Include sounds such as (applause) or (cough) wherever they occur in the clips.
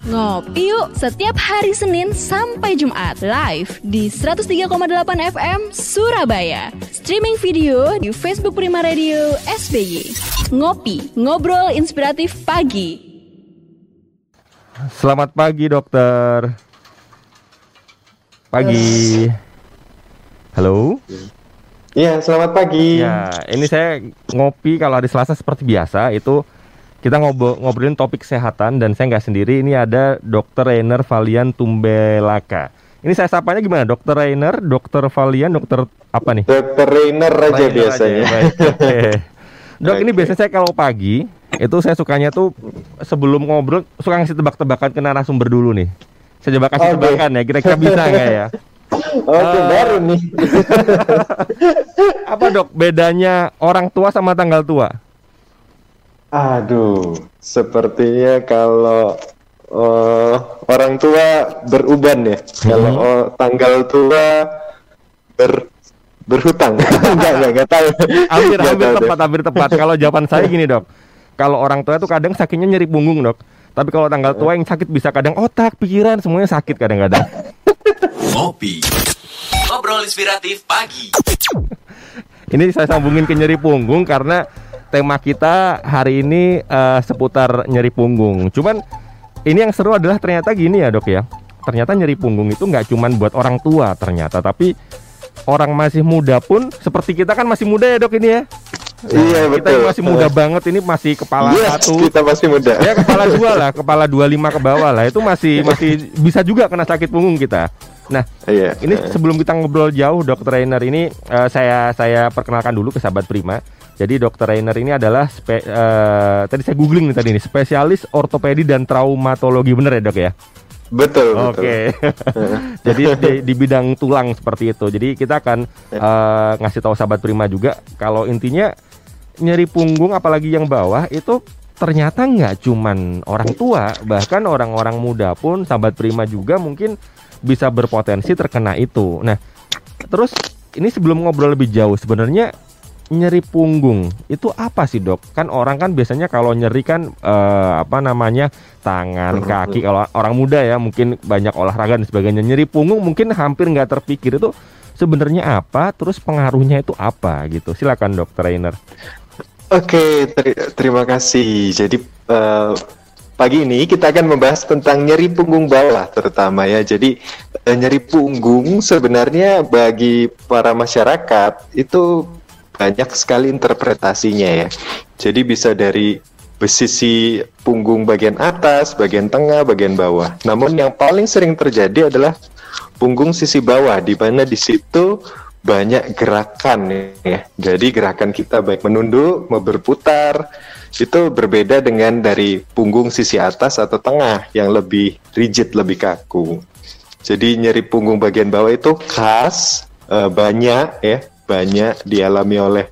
Ngopi yuk setiap hari Senin sampai Jumat live di 103,8 FM Surabaya. Streaming video di Facebook Prima Radio SBY. Ngopi, ngobrol inspiratif pagi. Selamat pagi dokter. Pagi. Halo. Iya, selamat pagi. Ya, ini saya ngopi kalau hari Selasa seperti biasa itu kita ngobrol ngobrolin topik kesehatan dan saya nggak sendiri. Ini ada Dokter Rainer Valian Tumbelaka. Ini saya sapanya gimana? Dokter Rainer, Dokter Valian, Dokter apa nih? Dokter Rainer aja Rainer biasanya. aja, baik, (laughs) oke. Dok, ini Oke. biasanya saya kalau pagi itu saya sukanya tuh sebelum ngobrol suka ngasih tebak-tebakan ke narasumber dulu nih. Saya coba kasih Oke. tebakan ya, kira-kira bisa nggak ya? (laughs) Oke, Eh. baru nih. (laughs) Apa dok bedanya orang tua sama tanggal tua? Aduh, sepertinya kalau eh, orang tua beruban ya. Kalau Hmm. oh, tanggal tua ber berhutang. (laughs) enggak, enggak, enggak tahu. Hampir hampir tahu deh. tepat, hampir tepat. Kalau jawaban saya gini dok, kalau orang tua itu kadang sakitnya nyeri punggung dok. Tapi kalau tanggal tua yang sakit bisa kadang otak, pikiran, semuanya sakit kadang-kadang. Ngopi. Ngobrol inspiratif pagi. Ini saya sambungin ke nyeri punggung karena tema kita hari ini eh, seputar nyeri punggung. Cuman ini yang seru adalah ternyata gini ya dok ya. Ternyata nyeri punggung itu nggak cuman buat orang tua ternyata, tapi orang masih muda pun seperti kita kan masih muda ya dok ini ya. Iya, Kita betul. yang masih muda banget ini masih kepala Yes, satu. kita masih muda. Ya kepala dua (laughs) lah, kepala dua lima ke bawah lah. Itu masih masih bisa juga kena sakit punggung kita. Nah, Iya. ini sebelum kita ngobrol jauh, Dokter Rainer ini eh, saya saya perkenalkan dulu ke sahabat Prima. Jadi Dokter Rainer ini adalah spe- eh, tadi saya googling nih tadi nih spesialis ortopedi dan traumatologi bener ya dok ya? Betul, betul. Oke. (laughs) Jadi di, di bidang tulang seperti itu. Jadi kita akan eh, ngasih tahu sahabat Prima juga kalau intinya nyeri punggung apalagi yang bawah itu ternyata nggak cuman orang tua, bahkan orang-orang muda pun sahabat Prima juga mungkin bisa berpotensi terkena itu. Nah, terus ini sebelum ngobrol lebih jauh sebenarnya nyeri punggung itu apa sih dok? Kan orang kan biasanya kalau nyeri kan eh, apa namanya tangan, kaki. Kalau orang muda ya mungkin banyak olahraga dan sebagainya. Nyeri punggung mungkin hampir nggak terpikir itu sebenarnya apa? Terus pengaruhnya itu apa gitu? Silakan dokter Rainer. Oke, teri- terima kasih. Jadi eh, pagi ini kita akan membahas tentang nyeri punggung bawah terutama ya. Jadi eh, nyeri punggung sebenarnya bagi para masyarakat itu banyak sekali interpretasinya ya. Jadi bisa dari sisi punggung bagian atas, bagian tengah, bagian bawah. Namun yang paling sering terjadi adalah punggung sisi bawah di mana di situ banyak gerakan ya. Jadi gerakan kita baik menunduk, mau berputar itu berbeda dengan dari punggung sisi atas atau tengah yang lebih rigid, lebih kaku. Jadi nyeri punggung bagian bawah itu khas eh, banyak ya, banyak dialami oleh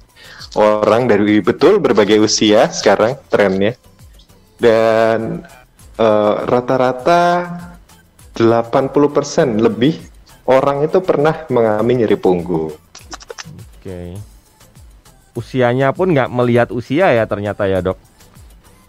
orang dari betul berbagai usia sekarang trennya. Dan eh, rata-rata 80% lebih orang itu pernah mengalami nyeri punggung. Oke. Usianya pun nggak melihat usia ya ternyata ya dok.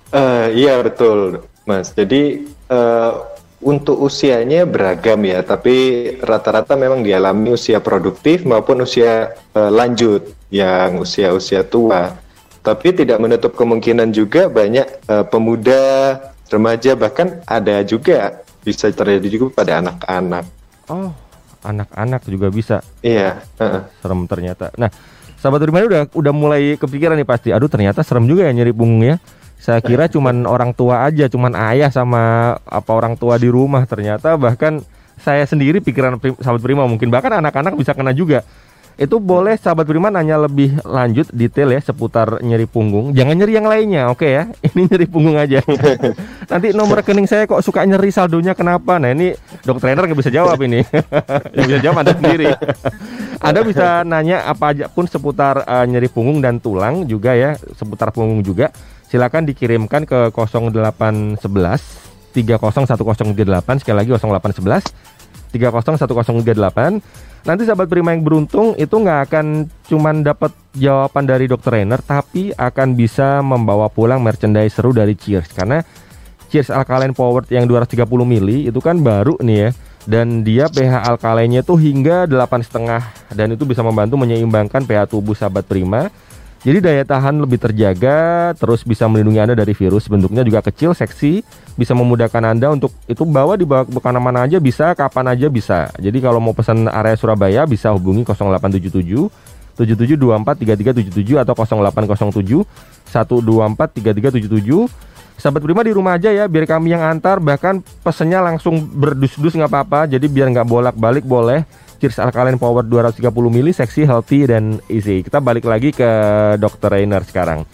Eh, iya betul, Mas. Jadi eh, untuk usianya beragam ya, tapi rata-rata memang dialami usia produktif maupun usia eh, lanjut, yang usia-usia tua. Tapi tidak menutup kemungkinan juga banyak eh, pemuda, remaja bahkan ada juga bisa terjadi juga pada anak-anak. Oh, anak-anak juga bisa. Iya. heeh. serem ternyata. Nah, sahabat Rimani udah udah mulai kepikiran nih pasti. Aduh, ternyata serem juga ya nyeri punggung ya. Saya kira cuman orang tua aja, cuman ayah sama apa orang tua di rumah. Ternyata bahkan saya sendiri pikiran prim- sahabat Prima mungkin bahkan anak-anak bisa kena juga. Itu boleh sahabat Prima nanya lebih lanjut detail ya seputar nyeri punggung. Jangan nyeri yang lainnya, oke ya. (laughs) Ini nyeri punggung aja. (laughs) Nanti nomor rekening saya kok suka nyeri saldonya kenapa? Nah ini dokter trainer nggak bisa jawab ini. (laughs) yang bisa jawab anda sendiri. anda bisa nanya apa aja pun seputar eh, nyeri punggung dan tulang juga ya, seputar punggung juga. Silakan dikirimkan ke 0811 301038 sekali lagi 0811 301038 Nanti sahabat Prima yang beruntung itu nggak akan cuman dapat jawaban dari dokter Rainer, tapi akan bisa membawa pulang merchandise seru dari Cheers. Karena Cheers Alkaline Powered yang 230 mili itu kan baru nih ya. Dan dia pH alkalinnya tuh hingga 8,5 dan itu bisa membantu menyeimbangkan pH tubuh sahabat prima. Jadi daya tahan lebih terjaga, terus bisa melindungi Anda dari virus. Bentuknya juga kecil, seksi, bisa memudahkan Anda untuk itu bawa di ke mana aja bisa, kapan aja bisa. Jadi kalau mau pesan area Surabaya bisa hubungi 0877 77243377 atau 0807 124 3377 Sahabat Prima di rumah aja ya, biar kami yang antar. Bahkan pesennya langsung berdus-dus nggak apa-apa. Jadi biar nggak bolak-balik boleh. Cheers Alkaline Power 230 mili, seksi, healthy, dan easy. Kita balik lagi ke Dr. Rainer sekarang.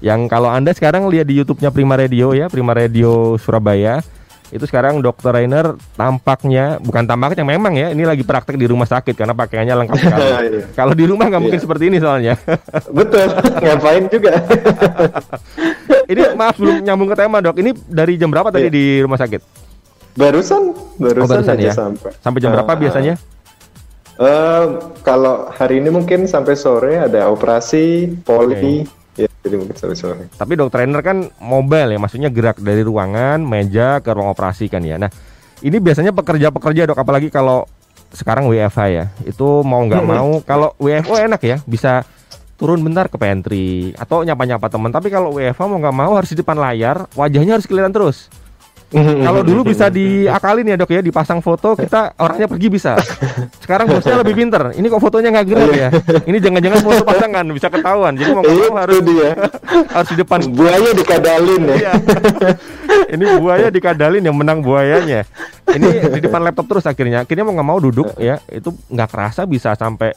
Yang kalau Anda sekarang lihat di YouTube-nya Prima Radio ya, Prima Radio Surabaya itu sekarang dokter Rainer tampaknya bukan tampaknya memang ya ini lagi praktek di rumah sakit karena pakaiannya lengkap sekali. (laughs) Iya. Kalau di rumah nggak mungkin yeah. seperti ini soalnya. (laughs) Betul, ngapain juga. (laughs) ini maaf belum nyambung ke tema dok. Ini dari jam berapa tadi yeah. di rumah sakit? Barusan, barusan, oh, barusan ya. sampai. Sampai jam berapa ah, biasanya? Uh, kalau hari ini mungkin sampai sore ada operasi poli. Okay Ya, jadi mungkin sore sore. Tapi dokter trainer kan mobile ya, maksudnya gerak dari ruangan, meja ke ruang operasi kan ya. Nah, ini biasanya pekerja-pekerja dok, apalagi kalau sekarang WFH ya, itu mau nggak hmm. mau, kalau WFO enak ya, bisa turun bentar ke pantry atau nyapa-nyapa teman. Tapi kalau WFH mau nggak mau harus di depan layar, wajahnya harus kelihatan terus. Kalau dulu bisa diakalin ya dok ya, dipasang foto kita orangnya pergi bisa. Sekarang bosnya lebih pinter. Ini kok fotonya nggak gerak ya? Ini jangan-jangan foto pasangan bisa ketahuan. Jadi mau ngomong harus dia harus di depan. Buaya dikadalin ya. Iya. Ini buaya dikadalin yang menang buayanya. Ini di depan laptop terus akhirnya. Akhirnya mau nggak mau duduk ya, itu nggak kerasa bisa sampai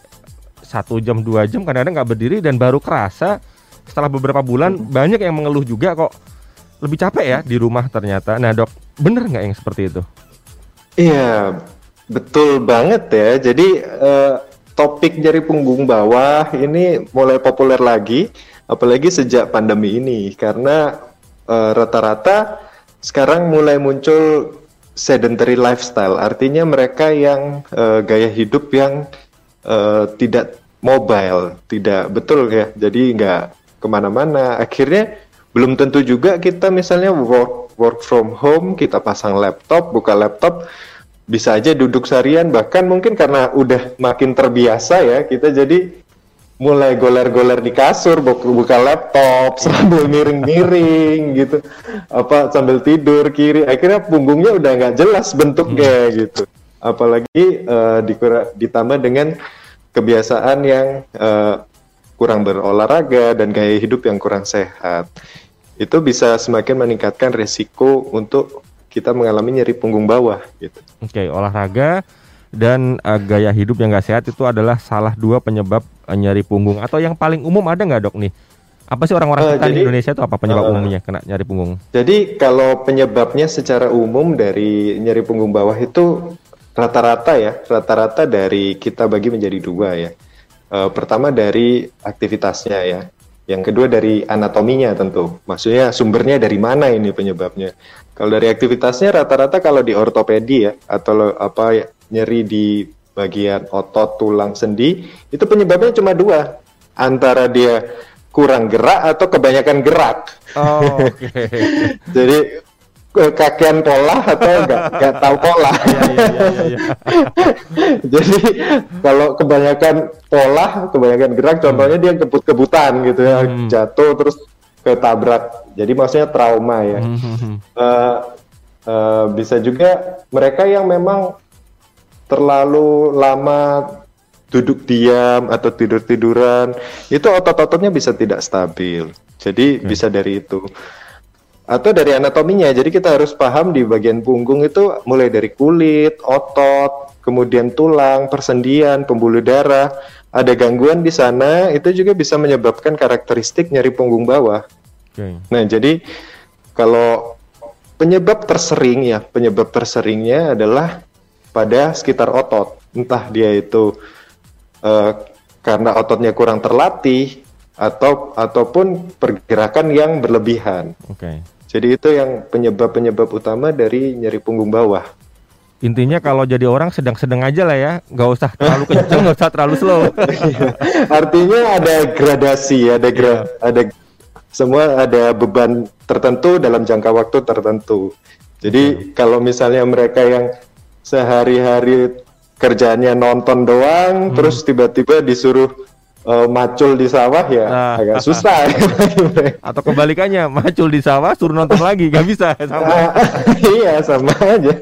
satu jam dua jam kadang-kadang nggak berdiri dan baru kerasa setelah beberapa bulan banyak yang mengeluh juga kok lebih capek ya di rumah ternyata. Nah dok, bener nggak yang seperti itu? Iya, betul banget ya. Jadi uh, topik jari punggung bawah ini mulai populer lagi, apalagi sejak pandemi ini karena rata rata-rata sekarang mulai muncul sedentary lifestyle. Artinya mereka yang uh, gaya hidup yang uh, tidak mobile, tidak betul ya. Jadi nggak ke mana-mana. Akhirnya belum tentu juga kita misalnya work work from home kita pasang laptop buka laptop bisa aja duduk seharian. Bahkan mungkin karena udah makin terbiasa ya kita jadi mulai goler-goler di kasur buka, laptop (laughs) sambil miring-miring gitu. Apa sambil tidur kiri. Akhirnya punggungnya udah nggak jelas bentuknya hmm. gitu. Apalagi uh, ditambah dengan kebiasaan yang uh, kurang berolahraga dan gaya hidup yang kurang sehat. Itu bisa semakin meningkatkan risiko untuk kita mengalami nyeri punggung bawah gitu. Oke, okay, olahraga dan uh, gaya hidup yang gak sehat itu adalah salah dua penyebab uh, nyeri punggung atau yang paling umum ada nggak dok nih? Apa sih orang-orang uh, kita di Indonesia itu apa penyebab uh, umumnya kena nyeri punggung? Jadi kalau penyebabnya secara umum dari nyeri punggung bawah itu rata-rata ya, rata-rata dari kita bagi menjadi dua ya. Uh, pertama dari aktivitasnya ya. Yang kedua dari anatominya tentu. Maksudnya sumbernya dari mana ini penyebabnya. Kalau dari aktivitasnya rata-rata kalau di ortopedi ya atau apa ya, nyeri di bagian otot, tulang, sendi, itu penyebabnya cuma dua. Antara dia kurang gerak atau kebanyakan gerak. Oh, Okay. (laughs) Jadi kakean pola atau enggak enggak tahu pola. Iya, iya, iya, (laughs) Jadi kalau kebanyakan pola, kebanyakan gerak, contohnya dia kebut-kebutan gitu ya, hmm. jatuh terus ketabrak. Jadi maksudnya trauma ya. Hmm. Uh, uh, bisa juga mereka yang memang terlalu lama duduk diam atau tidur tiduran, itu otot-ototnya bisa tidak stabil. Jadi hmm. bisa dari itu atau dari anatominya. Jadi kita harus paham di bagian punggung itu mulai dari kulit, otot, kemudian tulang, persendian, pembuluh darah. Ada gangguan di sana itu juga bisa menyebabkan karakteristik nyeri punggung bawah. Okay. Nah, jadi kalau penyebab tersering ya, penyebab terseringnya adalah pada sekitar otot. Entah dia itu uh, karena ototnya kurang terlatih atau ataupun pergerakan yang berlebihan. Oke. Okay. Jadi itu yang penyebab-penyebab utama dari nyeri punggung bawah. Intinya kalau jadi orang sedang-sedang aja lah ya, nggak usah terlalu (laughs) kenceng, nggak usah terlalu slow. Artinya ada gradasi, ada gra, ada semua ada beban tertentu dalam jangka waktu tertentu. Jadi kalau misalnya mereka yang sehari-hari kerjaannya nonton doang, terus tiba-tiba disuruh uh, macul di sawah ya Ah. agak susah. (laughs) (laughs) Atau kebalikannya, macul di sawah suruh nonton lagi, nggak bisa. (laughs) Sama. iya sama aja.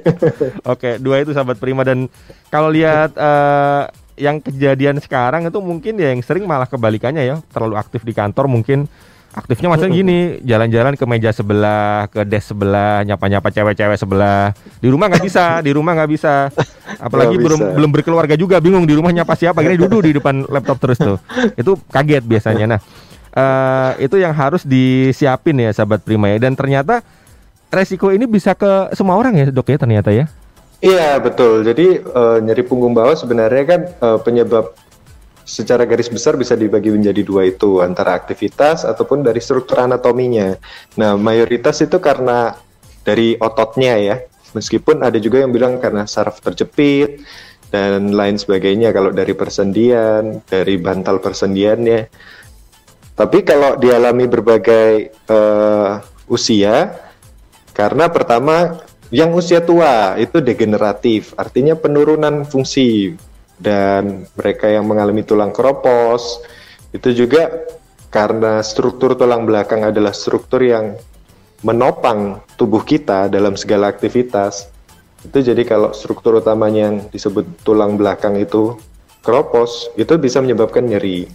Oke, dua itu sahabat prima dan kalau lihat eh, yang kejadian sekarang itu mungkin ya yang sering malah kebalikannya ya, terlalu aktif di kantor mungkin aktifnya maksudnya gini, jalan-jalan ke meja sebelah, ke desk sebelah, nyapa-nyapa cewek-cewek sebelah. Di rumah nggak bisa, di rumah nggak bisa. Apalagi Nggak belum bisa. belum berkeluarga juga, bingung di rumah nyapa siapa, gini duduk di depan laptop terus tuh. Itu kaget biasanya. Nah, eh, itu yang harus disiapin ya sahabat prima ya. Dan ternyata resiko ini bisa ke semua orang ya dok ya ternyata ya. Iya betul. Jadi eh, nyeri punggung bawah sebenarnya kan eh, penyebab secara garis besar bisa dibagi menjadi dua itu antara aktivitas ataupun dari struktur anatominya. Nah mayoritas itu karena dari ototnya ya. Meskipun ada juga yang bilang karena saraf terjepit dan lain sebagainya kalau dari persendian, dari bantal persendiannya. Tapi kalau dialami berbagai eh, usia, karena pertama yang usia tua itu degeneratif, artinya penurunan fungsi dan mereka yang mengalami tulang keropos itu juga karena struktur tulang belakang adalah struktur yang menopang tubuh kita dalam segala aktivitas. Itu jadi kalau struktur utamanya yang disebut tulang belakang itu keropos, itu bisa menyebabkan nyeri.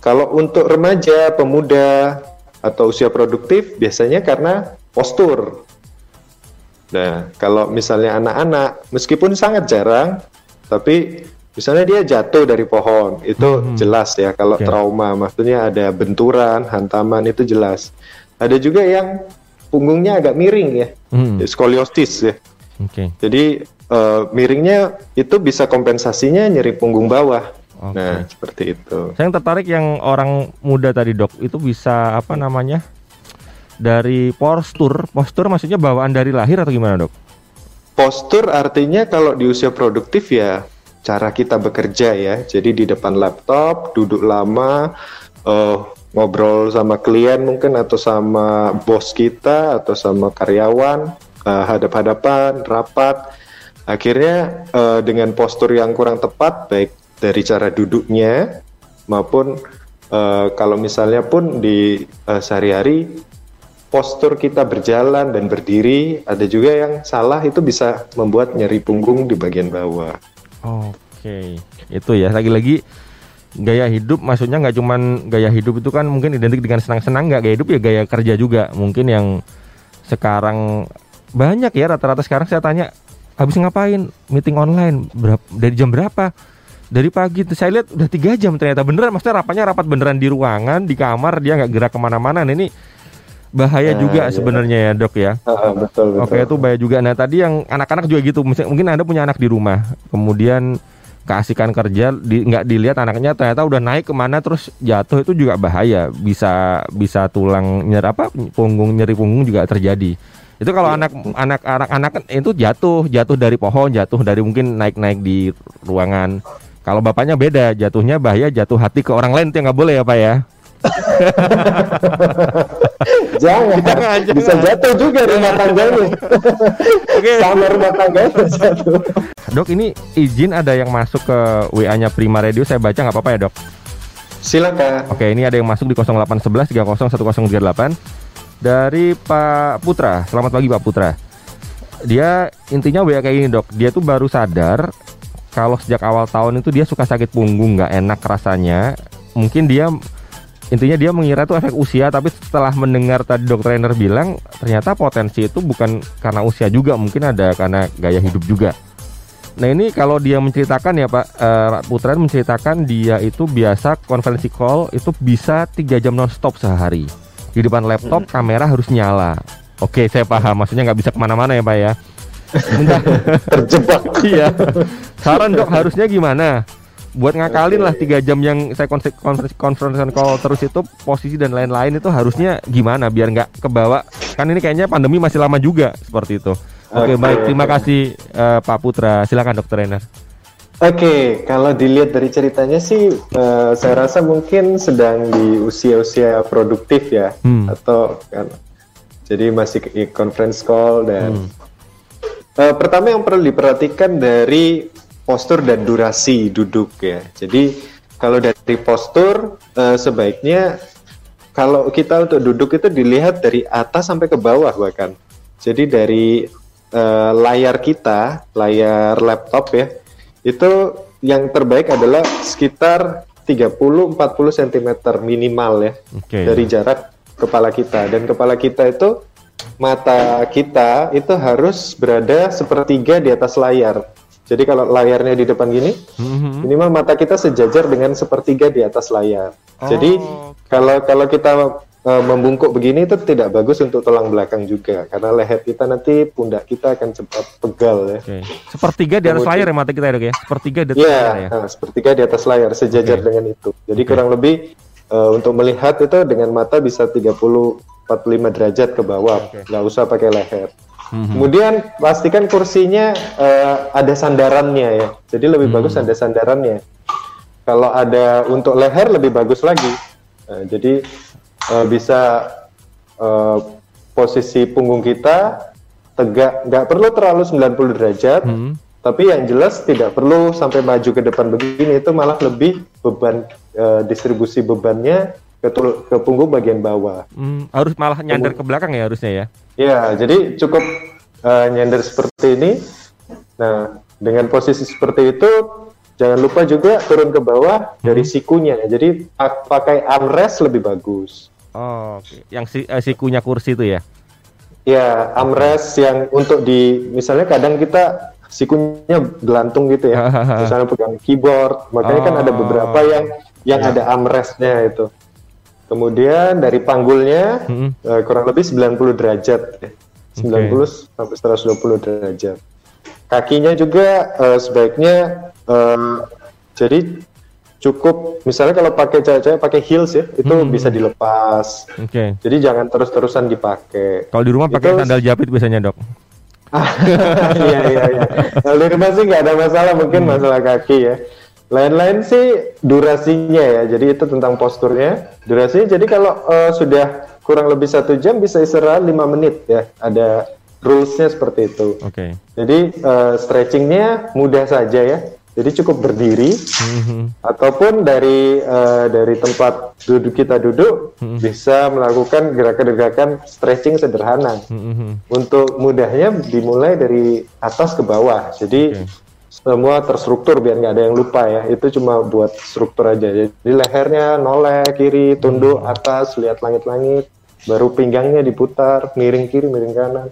Kalau untuk remaja, pemuda, atau usia produktif biasanya karena postur. Nah, kalau misalnya anak-anak, meskipun sangat jarang, tapi misalnya dia jatuh dari pohon, itu Hmm. jelas ya. Kalau Oke. trauma, maksudnya ada benturan, hantaman itu jelas. Ada juga yang punggungnya agak miring ya, Hmm, skoliosis ya. Oke. Jadi eh, miringnya itu bisa kompensasinya nyeri punggung bawah. Oke. Nah, seperti itu. Saya yang tertarik yang orang muda tadi dok itu bisa apa namanya dari postur, postur maksudnya bawaan dari lahir atau gimana dok? Postur artinya kalau di usia produktif ya cara kita bekerja ya. Jadi di depan laptop, duduk lama, eh, ngobrol sama klien mungkin atau sama bos kita atau sama karyawan, eh, hadap-hadapan, rapat. Akhirnya eh, dengan postur yang kurang tepat baik dari cara duduknya maupun eh, kalau misalnya pun di eh, sehari-hari postur kita berjalan dan berdiri ada juga yang salah itu bisa membuat nyeri punggung di bagian bawah. Oke, itu ya. Lagi-lagi gaya hidup maksudnya nggak cuman gaya hidup itu kan mungkin identik dengan senang-senang nggak gaya hidup ya gaya kerja juga. Mungkin yang sekarang banyak ya rata-rata sekarang saya tanya habis ngapain? Meeting online berapa dari jam berapa? Dari pagi Terus saya lihat udah tiga jam ternyata. Beneran maksudnya rapatnya rapat beneran di ruangan di kamar dia nggak gerak ke mana-mana. Nah, ini bahaya Nah, juga iya. sebenarnya ya dok ya Ah, betul betul. Oke itu bahaya juga. Nah tadi yang anak-anak juga gitu. Mungkin anda punya anak di rumah, kemudian keasikan kerja di, nggak dilihat anaknya ternyata udah naik ke mana terus jatuh itu juga bahaya. Bisa bisa tulang nyeri apa punggung nyeri punggung juga terjadi. Itu kalau anak anak anak anak kan itu jatuh jatuh dari pohon jatuh dari mungkin naik naik di ruangan. Kalau bapaknya beda jatuhnya bahaya jatuh hati ke orang lain itu nggak boleh ya pak ya. (laughs) Jangan, Jangan, bisa jangan. jatuh juga rumah tangganya. Oke. (laughs) Sama rumah tangganya jatuh. Dok ini izin ada yang masuk ke WA-nya Prima Radio saya baca nggak apa-apa ya dok? Silakan. Oke, ini ada yang masuk di 0811 301038 dari Pak Putra. Selamat pagi Pak Putra. Dia intinya WA kayak gini dok. Dia tuh baru sadar kalau sejak awal tahun itu dia suka sakit punggung, nggak enak rasanya. Mungkin dia intinya dia mengira itu efek usia, tapi setelah mendengar tadi dok trainer bilang ternyata potensi itu bukan karena usia juga, mungkin ada karena gaya hidup juga. Nah ini kalau dia menceritakan ya Pak eh, Putra menceritakan dia itu biasa konferensi call itu bisa tiga jam nonstop sehari di depan laptop kamera harus nyala. Oke saya paham maksudnya nggak bisa ke mana-mana ya Pak ya. (laughs) Terjebak. iya. Saran dok harusnya gimana? Buat ngakalin lah tiga jam yang saya konferensi konferensi conference call terus itu posisi dan lain-lain itu harusnya gimana biar nggak kebawa kan ini kayaknya pandemi masih lama juga seperti itu. Oke Oke. baik terima kasih eh, Pak Putra silakan dokter Renner. Oke, kalau dilihat dari ceritanya sih, eh, saya rasa mungkin sedang di usia-usia produktif ya, Hmm. atau kan, jadi masih conference call dan Hmm. Eh, pertama yang perlu diperhatikan dari postur dan durasi duduk ya. Jadi kalau dari postur eh, sebaiknya kalau kita untuk duduk itu dilihat dari atas sampai ke bawah bahkan. Jadi dari eh, layar kita, layar laptop ya, itu yang terbaik adalah sekitar 30-40 cm minimal ya Oke. dari jarak kepala kita dan kepala kita itu mata kita itu harus berada sepertiga di atas layar. Jadi kalau layarnya di depan gini, Mhm. minimal mata kita sejajar dengan sepertiga di atas layar. Jadi Oh. kalau kalau kita eh, membungkuk begini itu tidak bagus untuk tulang belakang juga karena leher kita nanti pundak kita akan cepat pegal ya. Oke. Sepertiga di atas Kemudian- layar ya mata kita ya dok ya. Sepertiga di atas Iya, layar ya. nah, sepertiga di atas layar sejajar Oke. dengan itu. Jadi Oke. kurang lebih eh, untuk melihat itu dengan mata bisa 30 45 derajat ke bawah, nggak usah pakai leher. Mhm. Kemudian pastikan kursinya eh, ada sandarannya ya. Jadi lebih Hmm. bagus ada sandarannya. Kalau ada untuk leher lebih bagus lagi. Eh, jadi eh, bisa eh, posisi punggung kita tegak, nggak perlu terlalu 90 derajat. Hmm. Tapi yang jelas tidak perlu sampai maju ke depan begini itu malah lebih beban eh, distribusi bebannya ke, ke punggung bagian bawah. Hmm, harus malah nyandar ke belakang ya harusnya ya. Ya, jadi cukup eh, nyender seperti ini. Nah, dengan posisi seperti itu jangan lupa juga turun ke bawah dari sikunya. Jadi pak- pakai armrest lebih bagus. Oh, oke. Yang si, eh, sikunya kursi itu ya. Ya, armrest yang untuk di misalnya kadang kita sikunya gelantung gitu ya. (laughs) misalnya pegang keyboard, makanya kan ada Oh. beberapa yang yang Ya. ada armrestnya itu. Kemudian dari panggulnya Mhm. eh, kurang lebih 90 derajat ya. 90 sampai 120 derajat. Kakinya juga eh, sebaiknya eh, jadi cukup misalnya kalau pakai cewek-cewek pakai heels ya, itu Hmm. bisa dilepas. Oke. Jadi jangan terus-terusan dipakai. Kalau di rumah pakai Itu- sandal jepit biasanya dok. (laughs) Iya iya iya. Kalau di rumah sih nggak ada masalah, mungkin Hmm. masalah kaki ya. Lain-lain sih durasinya ya. Jadi itu tentang posturnya. Durasinya jadi kalau eh, sudah kurang lebih satu jam bisa istirahat 5 menit ya. Ada rulesnya seperti itu. Oke. Jadi eh, stretchingnya mudah saja ya. Jadi cukup berdiri Mhm. ataupun dari eh, dari tempat duduk kita duduk Hmm. bisa melakukan gerakan-gerakan stretching sederhana. Mhm. Untuk mudahnya dimulai dari atas ke bawah. Jadi Oke. Semua terstruktur biar nggak ada yang lupa ya. Itu cuma buat struktur aja. Jadi lehernya noleh kiri, tunduk atas, lihat langit-langit. Baru pinggangnya diputar, miring kiri, miring kanan.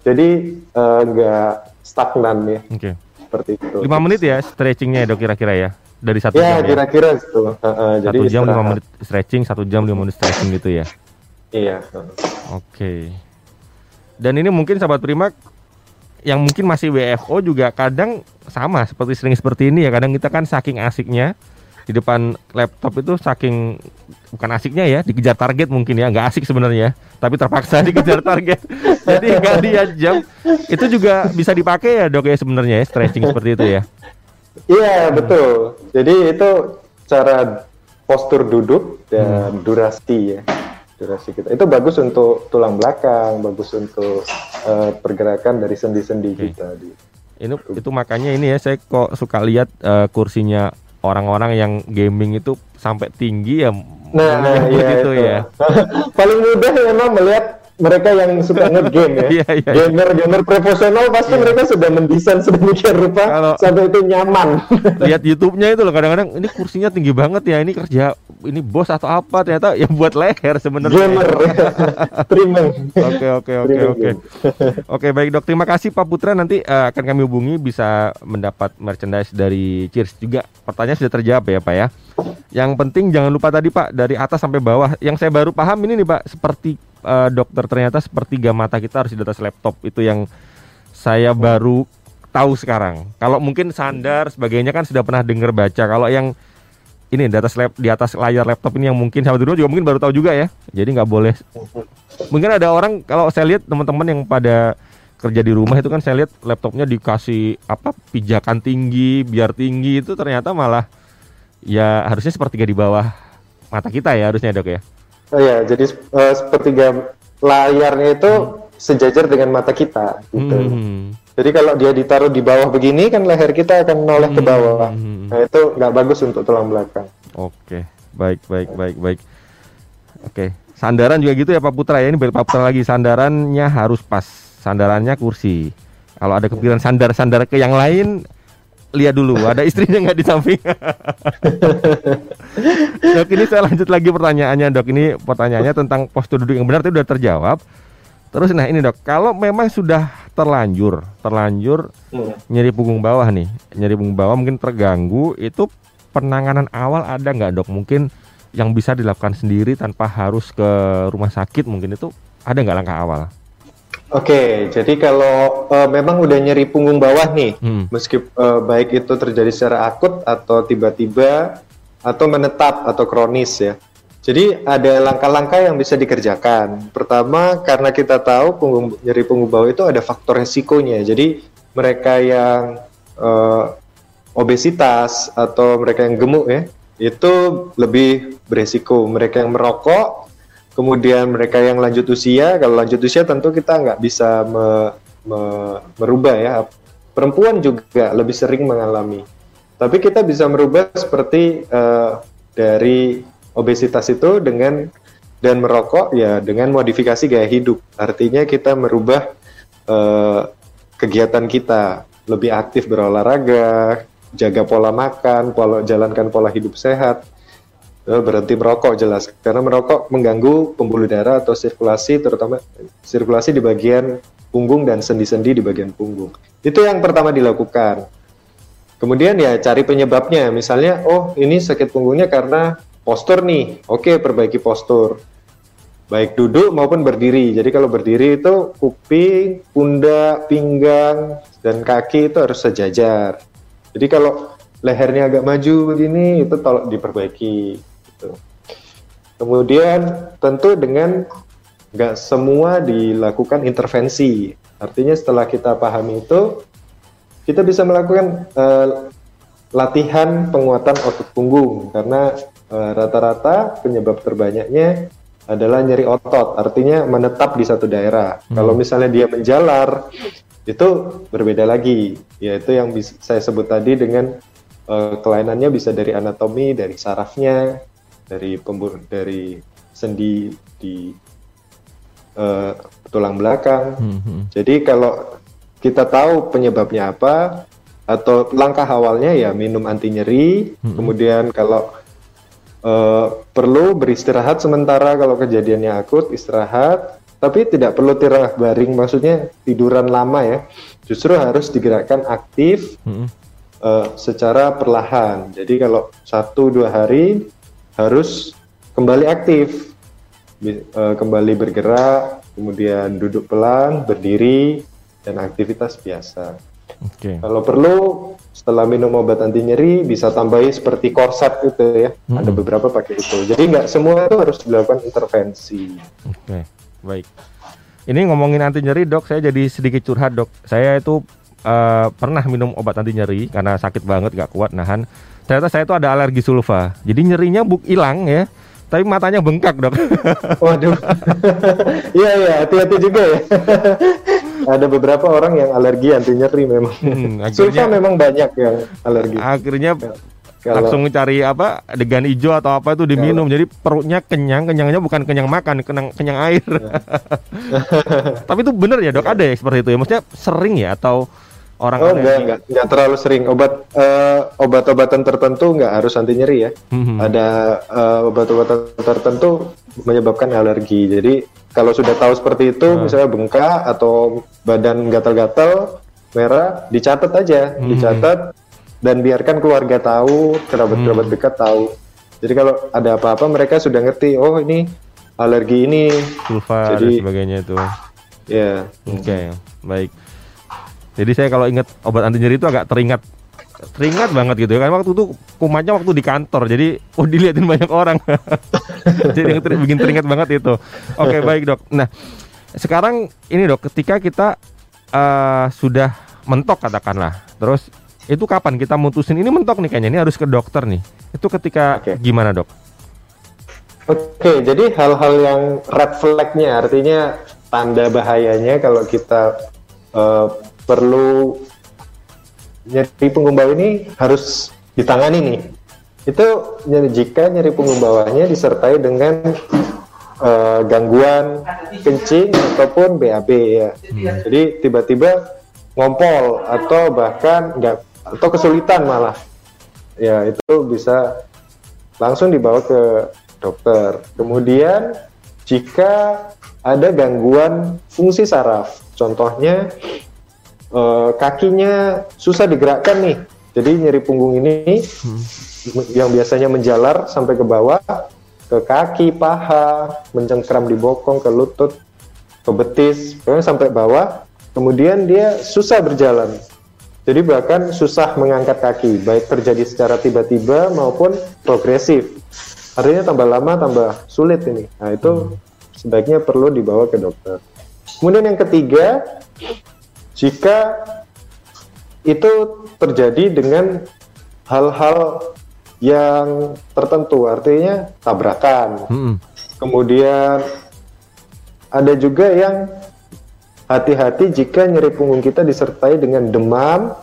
Jadi eh, nggak stagnan ya Oke. seperti itu. Lima menit ya stretchingnya ya dok kira-kira ya. Dari satu Ya jam ya. kira-kira itu. Heeh, jadi Satu jam lima menit stretching, satu jam lima menit stretching gitu ya. Iya. Oke. Dan ini mungkin sahabat Prima yang mungkin masih WFO juga kadang sama seperti sering seperti ini ya. Kadang kita kan saking asiknya di depan laptop itu saking bukan asiknya ya dikejar target mungkin ya nggak asik sebenarnya tapi terpaksa (laughs) dikejar target jadi nggak lihat jam itu juga bisa dipakai ya dok ya sebenarnya ya stretching seperti itu ya Iya betul. Jadi itu cara postur duduk dan Hmm. durasi ya, durasi kita. Itu bagus untuk tulang belakang, bagus untuk eh, pergerakan dari sendi-sendi Oke. kita. Di. ini itu makanya ini ya saya kok suka lihat eh, kursinya orang-orang yang gaming itu sampai tinggi ya Nah, iya itu itu. ya (laughs) Paling mudah memang melihat mereka yang suka nge-game ya. (laughs) Iya, iya, iya. Gamer-gamer profesional pasti mereka sudah mendesain sedemikian rupa Kalau- sampai itu nyaman. (laughs) lihat YouTube-nya itu loh kadang-kadang ini kursinya tinggi banget ya ini kerja ini bos atau apa ternyata ya buat leher sebenarnya. Gamer, (laughs) streaming. Oke oke oke oke. Oke baik dok. Terima kasih Pak Putra. Nanti eh, akan kami hubungi bisa mendapat merchandise dari Cheers juga. Pertanyaan sudah terjawab ya Pak ya. Yang penting jangan lupa tadi Pak dari atas sampai bawah. Yang saya baru paham ini nih Pak seperti eh, dokter ternyata sepertiga mata kita harus di atas laptop. Itu yang saya baru tahu sekarang. Kalau mungkin sandar sebagainya kan sudah pernah dengar baca kalau yang ini di atas lap, di atas layar laptop ini yang mungkin sahabat dulu juga mungkin baru tahu juga ya. Jadi nggak boleh. Mungkin ada orang kalau saya lihat teman-teman yang pada kerja di rumah itu kan saya lihat laptopnya dikasih apa pijakan tinggi biar tinggi itu ternyata malah ya harusnya sepertiga di bawah mata kita ya harusnya dok ya. Oh ya, jadi uh, sepertiga layarnya itu sejajar dengan mata kita gitu. Hmm. Jadi kalau dia ditaruh di bawah begini kan leher kita akan noleh ke bawah. Hmm. Nah itu nggak bagus untuk tulang belakang. Oke, baik baik baik baik. Oke, sandaran juga gitu ya Pak Putra ya. Ini Pak Putra lagi sandarannya harus pas. Sandarannya kursi. Kalau ada kepikiran sandar-sandar ke yang lain, lihat dulu ada istrinya nggak di samping. (laughs) dok ini saya lanjut lagi pertanyaannya dok. Ini pertanyaannya tentang postur duduk yang benar itu sudah terjawab. Terus nah ini dok, kalau memang sudah terlanjur, terlanjur Hmm. nyeri punggung bawah nih, nyeri punggung bawah mungkin terganggu, itu penanganan awal ada nggak dok? Mungkin yang bisa dilakukan sendiri tanpa harus ke rumah sakit mungkin itu ada nggak langkah awal? Oke, jadi kalau uh, memang udah nyeri punggung bawah nih, Hmm. meskipun uh, baik itu terjadi secara akut atau tiba-tiba atau menetap atau kronis ya. Jadi ada langkah-langkah yang bisa dikerjakan. Pertama, karena kita tahu punggung nyeri punggung bawah itu ada faktor resikonya. Jadi mereka yang uh, obesitas atau mereka yang gemuk ya, itu lebih beresiko. Mereka yang merokok, kemudian mereka yang lanjut usia, kalau lanjut usia tentu kita nggak bisa me- me- merubah ya. Perempuan juga lebih sering mengalami. Tapi kita bisa merubah seperti eh, dari obesitas itu dengan dan merokok ya dengan modifikasi gaya hidup. Artinya kita merubah eh, kegiatan kita lebih aktif berolahraga, jaga pola makan, pola jalankan pola hidup sehat, Eh, berhenti merokok jelas karena merokok mengganggu pembuluh darah atau sirkulasi terutama sirkulasi di bagian punggung dan sendi-sendi di bagian punggung. Itu yang pertama dilakukan. Kemudian ya cari penyebabnya. Misalnya, oh ini sakit punggungnya karena postur nih. Oke, perbaiki postur. Baik duduk maupun berdiri. Jadi kalau berdiri itu kuping, pundak, pinggang, dan kaki itu harus sejajar. Jadi kalau lehernya agak maju begini itu tolong diperbaiki. Gitu. Kemudian tentu dengan nggak semua dilakukan intervensi. Artinya setelah kita pahami itu, kita bisa melakukan eh, latihan penguatan otot punggung karena eh, rata-rata penyebab terbanyaknya adalah nyeri otot, artinya menetap di satu daerah. Kalau misalnya dia menjalar, itu berbeda lagi, yaitu yang bis- saya sebut tadi dengan eh, kelainannya bisa dari anatomi, dari sarafnya, dari pembur dari sendi di eh, tulang belakang. Hmm. Jadi kalau kita tahu penyebabnya apa atau langkah awalnya ya minum anti nyeri, kemudian kalau eh, perlu beristirahat sementara kalau kejadiannya akut istirahat, tapi tidak perlu tirah baring maksudnya tiduran lama ya. Justru harus digerakkan aktif Hmm. eh, secara perlahan. Jadi kalau satu dua hari harus kembali aktif, eh, kembali bergerak, kemudian duduk pelan, berdiri, dan aktivitas biasa. Oke. Kalau perlu setelah minum obat anti nyeri bisa tambahi seperti korset gitu ya. Ada beberapa pakai itu. Jadi nggak semua itu harus dilakukan intervensi. Oke, baik. Ini ngomongin anti nyeri dok, saya jadi sedikit curhat dok. Saya itu eh, pernah minum obat anti nyeri karena sakit banget, gak kuat nahan. Ternyata saya itu ada alergi sulfa. Jadi nyerinya buk hilang ya, tapi matanya bengkak dok. (laughs) Waduh. (laughs) Iya iya, hati-hati juga ya. (laughs) Ada beberapa orang yang alergi anti nyeri memang. Hmm, Sulfa akhirnya, memang banyak yang alergi. akhirnya Kalau langsung cari apa degan hijau atau apa itu diminum. Jadi perutnya kenyang, kenyangnya bukan kenyang makan, kenyang kenyang air. tapi itu bener ya dok, ada ya seperti itu ya? Maksudnya sering ya atau orang Oh enggak, enggak, enggak terlalu sering. Obat eh, obat-obatan tertentu enggak harus anti nyeri ya. Mhm. Ada eh, obat-obatan tertentu menyebabkan alergi. Jadi kalau sudah tahu seperti itu, Hmm. misalnya bengkak atau badan gatal-gatal merah, dicatat aja, Hmm. dicatat dan biarkan keluarga tahu, kerabat-kerabat Hmm. dekat tahu. Jadi kalau ada apa-apa mereka sudah ngerti, oh ini alergi ini, sulfa dan Jadi- sebagainya itu. ya. Oke, baik. Jadi saya kalau ingat obat anti nyeri itu agak teringat teringat banget gitu ya kan waktu itu kumatnya waktu di kantor jadi oh dilihatin banyak orang (laughs) jadi yang ter- bikin teringat banget itu oke baik dok nah sekarang ini dok ketika kita eh, sudah mentok katakanlah. Terus itu kapan kita mutusin ini mentok nih kayaknya ini harus ke dokter nih. Itu ketika Oke. gimana dok? Oke, jadi hal-hal yang red flag-nya artinya tanda bahayanya kalau kita eh, perlu nyeri punggung bawah ini harus ditangani nih. Itu nyeri- jika nyeri punggung bawahnya disertai dengan eh, gangguan kencing ataupun BAB ya. Jadi tiba-tiba ngompol atau bahkan enggak atau kesulitan malah. Ya, itu bisa langsung dibawa ke dokter. Kemudian jika ada gangguan fungsi saraf, contohnya eh, kakinya susah digerakkan nih, jadi nyeri punggung ini yang biasanya menjalar sampai ke bawah, ke kaki, paha, mencengkram di bokong, ke lutut, ke betis, sampai bawah. Kemudian dia susah berjalan. Jadi bahkan susah mengangkat kaki, baik terjadi secara tiba-tiba maupun progresif. Artinya tambah lama tambah sulit ini. Nah itu sebaiknya perlu dibawa ke dokter. Kemudian yang ketiga, jika itu terjadi dengan hal-hal yang tertentu, artinya tabrakan, Mm-mm. Kemudian ada juga yang hati-hati jika nyeri punggung kita disertai dengan demam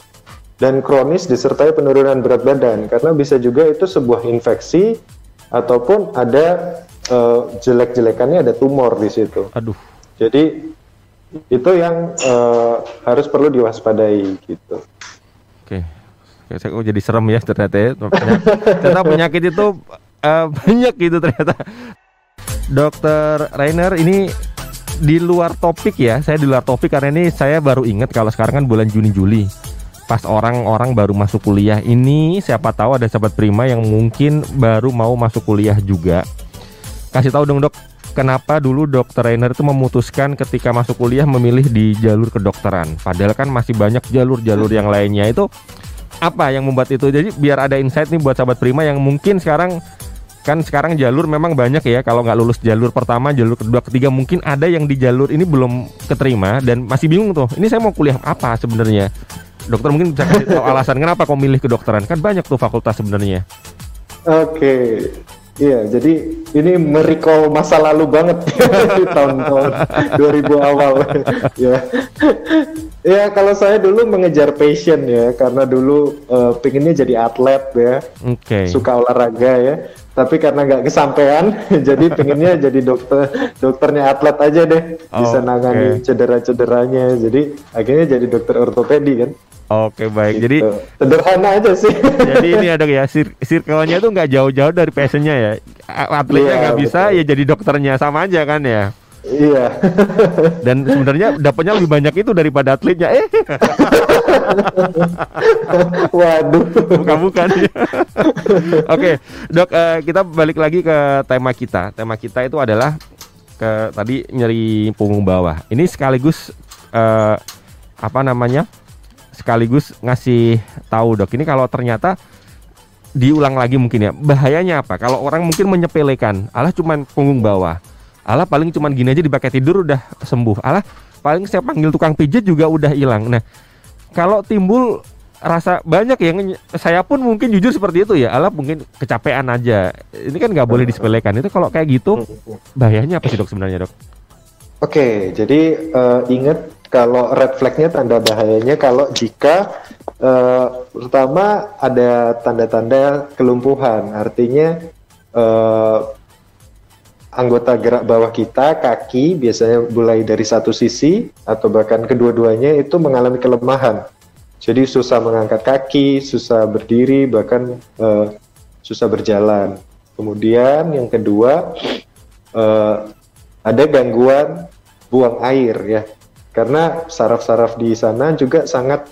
dan kronis disertai penurunan berat badan karena bisa juga itu sebuah infeksi ataupun ada eh, jelek-jelekannya ada tumor di situ. Aduh. Jadi itu yang eh, harus perlu diwaspadai gitu. Oke. Oke, Saya kok jadi serem ya ternyata ya. Ternyata, penyakit itu eh, banyak gitu ternyata. Dokter Rainer ini di luar topik ya. Saya di luar topik karena ini saya baru ingat kalau sekarang kan bulan Juni Juli. Pas orang-orang baru masuk kuliah ini siapa tahu ada sahabat prima yang mungkin baru mau masuk kuliah juga. Kasih tahu dong dok, kenapa dulu dokter Rainer itu memutuskan ketika masuk kuliah memilih di jalur kedokteran. Padahal kan masih banyak jalur-jalur yang lainnya. Itu apa yang membuat itu? Jadi biar ada insight nih buat sahabat prima yang mungkin sekarang kan sekarang jalur memang banyak ya. Kalau nggak lulus jalur pertama jalur kedua ketiga mungkin ada yang di jalur ini belum keterima dan masih bingung tuh ini saya mau kuliah apa sebenarnya? Dokter mungkin bisa kasih tahu alasan kenapa kok milih kedokteran. Kan banyak tuh fakultas sebenarnya. Oke, iya. Jadi ini merecall masa lalu banget (laughs) di tahun-tahun 2000 awal. (laughs) ya, ya kalau saya dulu mengejar passion ya, karena dulu eh, pengennya jadi atlet ya, oke suka olahraga ya. Tapi karena nggak kesampaian, (laughs) jadi pengennya jadi dokter, dokternya atlet aja deh, bisa Oke. nangani cedera-cederanya. Jadi akhirnya jadi dokter ortopedi kan. Oke baik jadi Gitu. sederhana aja sih. jadi ini ada ya (laughs) sir circle-nya tuh nggak jauh-jauh dari passionnya ya atletnya Iya, nggak bisa betul. ya jadi dokternya sama aja kan ya iya. dan sebenarnya dapatnya lebih banyak itu daripada atletnya eh (laughs) Waduh. bukan-bukan (laughs) oke dok eh, kita balik lagi ke tema kita tema kita itu adalah ke tadi nyeri punggung bawah ini sekaligus eh, apa namanya sekaligus ngasih tahu dok. Ini kalau ternyata diulang lagi mungkin ya. Bahayanya apa? Kalau orang mungkin menyepelekan alah cuman punggung bawah. Alah paling cuman gini aja dipakai tidur udah sembuh. Alah paling saya panggil tukang pijat juga udah hilang. Nah kalau timbul rasa banyak yang saya pun mungkin jujur seperti itu ya. Alah mungkin kecapean aja. Ini kan nggak boleh disepelekan. Itu kalau kayak gitu bahayanya apa sih dok sebenarnya dok? Oke, jadi eh, ingat kalau red flagnya tanda bahayanya kalau jika eh, pertama ada tanda-tanda kelumpuhan, artinya eh, anggota gerak bawah kita, kaki biasanya mulai dari satu sisi atau bahkan kedua-duanya itu mengalami kelemahan. Jadi susah mengangkat kaki, susah berdiri, bahkan eh, susah berjalan. Kemudian yang kedua eh, ada gangguan buang air ya, karena saraf-saraf di sana juga sangat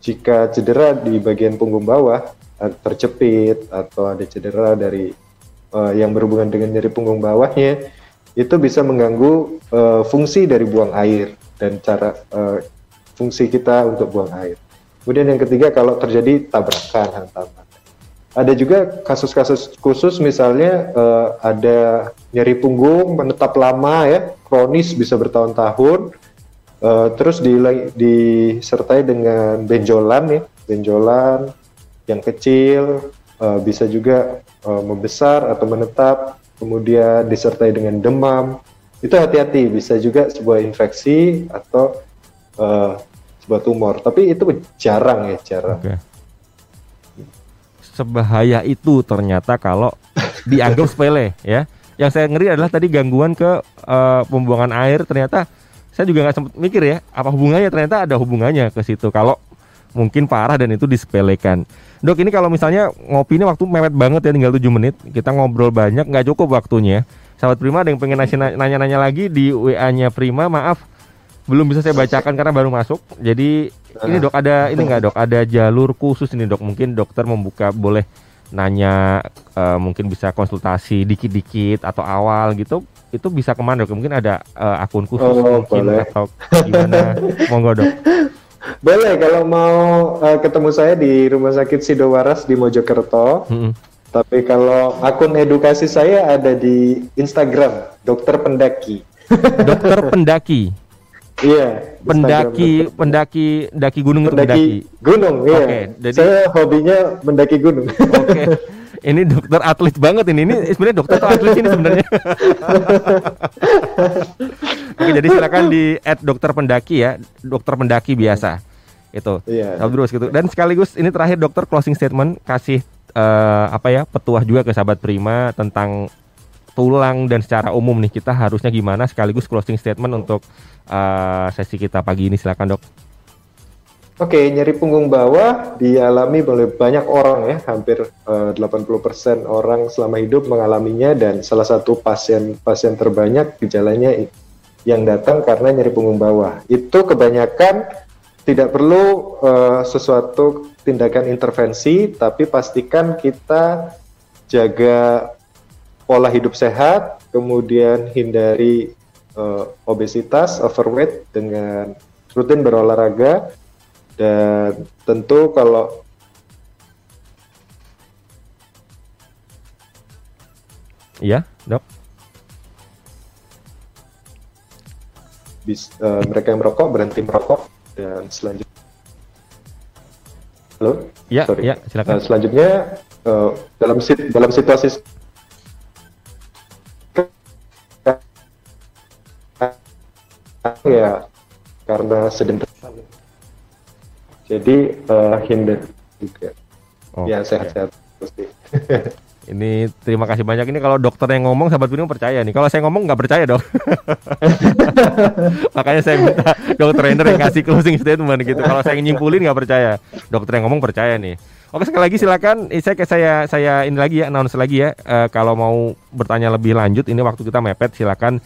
jika cedera di bagian punggung bawah eh, terjepit atau ada cedera dari eh, yang berhubungan dengan nyeri punggung bawahnya itu bisa mengganggu eh, fungsi dari buang air dan cara eh, fungsi kita untuk buang air. Kemudian yang ketiga kalau terjadi tabrakan hantaman. Ada juga kasus-kasus khusus misalnya eh, ada nyeri punggung menetap lama ya, kronis bisa bertahun-tahun Eh, terus di, disertai dengan benjolan ya, benjolan yang kecil, uh, bisa juga uh, membesar atau menetap, kemudian disertai dengan demam. Itu hati-hati, bisa juga sebuah infeksi atau uh, sebuah tumor. Tapi itu jarang ya, jarang. Okay. Sebahaya itu ternyata kalau (laughs) dianggap sepele ya. Yang saya ngeri adalah tadi gangguan ke uh, pembuangan air ternyata saya juga nggak sempat mikir ya apa hubungannya? Ternyata ada hubungannya ke situ. Kalau mungkin parah dan itu disepelekan. Dok ini kalau misalnya ngopi ini waktu mepet banget ya tinggal 7 menit. Kita ngobrol banyak nggak cukup waktunya. Sahabat Prima ada yang pengen nanya-nanya lagi di WA-nya Prima. Maaf belum bisa saya bacakan karena baru masuk. Jadi ini dok ada ini nggak dok? Ada jalur khusus ini dok. Mungkin dokter membuka boleh nanya uh, mungkin bisa konsultasi dikit-dikit atau awal gitu itu bisa ke mana dok? Mungkin ada uh, akun khusus oh, mungkin boleh. atau gimana? (laughs) Monggo dok. Boleh kalau mau uh, ketemu saya di Rumah Sakit Sidowaras di Mojokerto. -hmm. Tapi kalau akun edukasi saya ada di Instagram Dokter Pendaki. Dokter Pendaki. Iya. Pendaki, pendaki, pendaki gunung pendaki, pendaki. Gunung, iya. Okay, jadi... Saya hobinya mendaki gunung. Oke. Okay. (laughs) ini dokter atlet banget ini. Ini sebenarnya dokter atau atlet ini sebenarnya. (laughs) Oke, jadi silakan di at dokter pendaki ya, dokter pendaki biasa. Itu. Iya. Terus gitu. Dan sekaligus ini terakhir dokter closing statement kasih uh, apa ya, petuah juga ke sahabat Prima tentang tulang dan secara umum nih kita harusnya gimana sekaligus closing statement untuk uh, sesi kita pagi ini silakan dok. Oke, nyeri punggung bawah dialami oleh banyak orang ya, hampir eh, uh, 80% orang selama hidup mengalaminya dan salah satu pasien pasien terbanyak gejalanya yang datang karena nyeri punggung bawah. Itu kebanyakan tidak perlu uh, sesuatu tindakan intervensi, tapi pastikan kita jaga pola hidup sehat, kemudian hindari uh, obesitas, overweight dengan rutin berolahraga dan tentu kalau Iya, dok. Bis, uh, mereka yang merokok berhenti merokok dan selanjutnya. Halo. Iya, iya, silakan. Uh, selanjutnya uh, dalam dalam situasi ya karena sedang jadi uh, hindar juga. Oh, ya sehat-sehat pasti. (laughs) Ini terima kasih banyak ini kalau dokter yang ngomong sahabat gunung percaya nih. Kalau saya ngomong nggak percaya dok. (laughs) Makanya saya minta dokter trainer yang kasih closing statement gitu. Kalau saya nyimpulin nggak percaya, dokter yang ngomong percaya nih. Oke sekali lagi silakan. Saya saya saya ini lagi ya announce lagi ya. Uh, kalau mau bertanya lebih lanjut ini waktu kita mepet silakan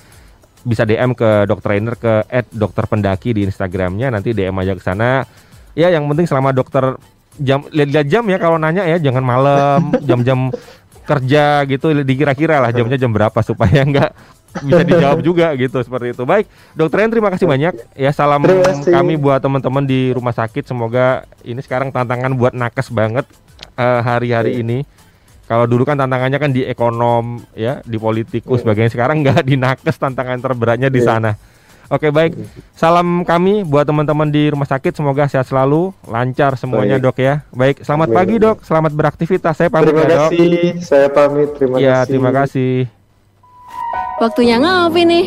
bisa DM ke dokter trainer ke @dokterpendaki di Instagramnya nanti DM aja ke sana ya yang penting selama dokter jam lihat jam ya kalau nanya ya jangan malam (laughs) jam-jam kerja gitu dikira-kira lah jamnya jam berapa supaya enggak bisa dijawab (laughs) juga gitu seperti itu. Baik, Dokter Ren terima kasih banyak ya salam kami buat teman-teman di rumah sakit. Semoga ini sekarang tantangan buat nakes banget uh, hari-hari iya. ini. Kalau dulu kan tantangannya kan di ekonom ya, di politikus, iya. sebagainya. Sekarang nggak di nakes tantangan terberatnya di iya. sana. Oke baik, salam kami buat teman-teman di rumah sakit. Semoga sehat selalu, lancar semuanya baik. dok ya. Baik, selamat pagi dok, selamat beraktivitas. Saya pamit terima ya, kasih, dok. saya pamit. Terima ya, kasih. terima kasih. Waktunya ngopi nih.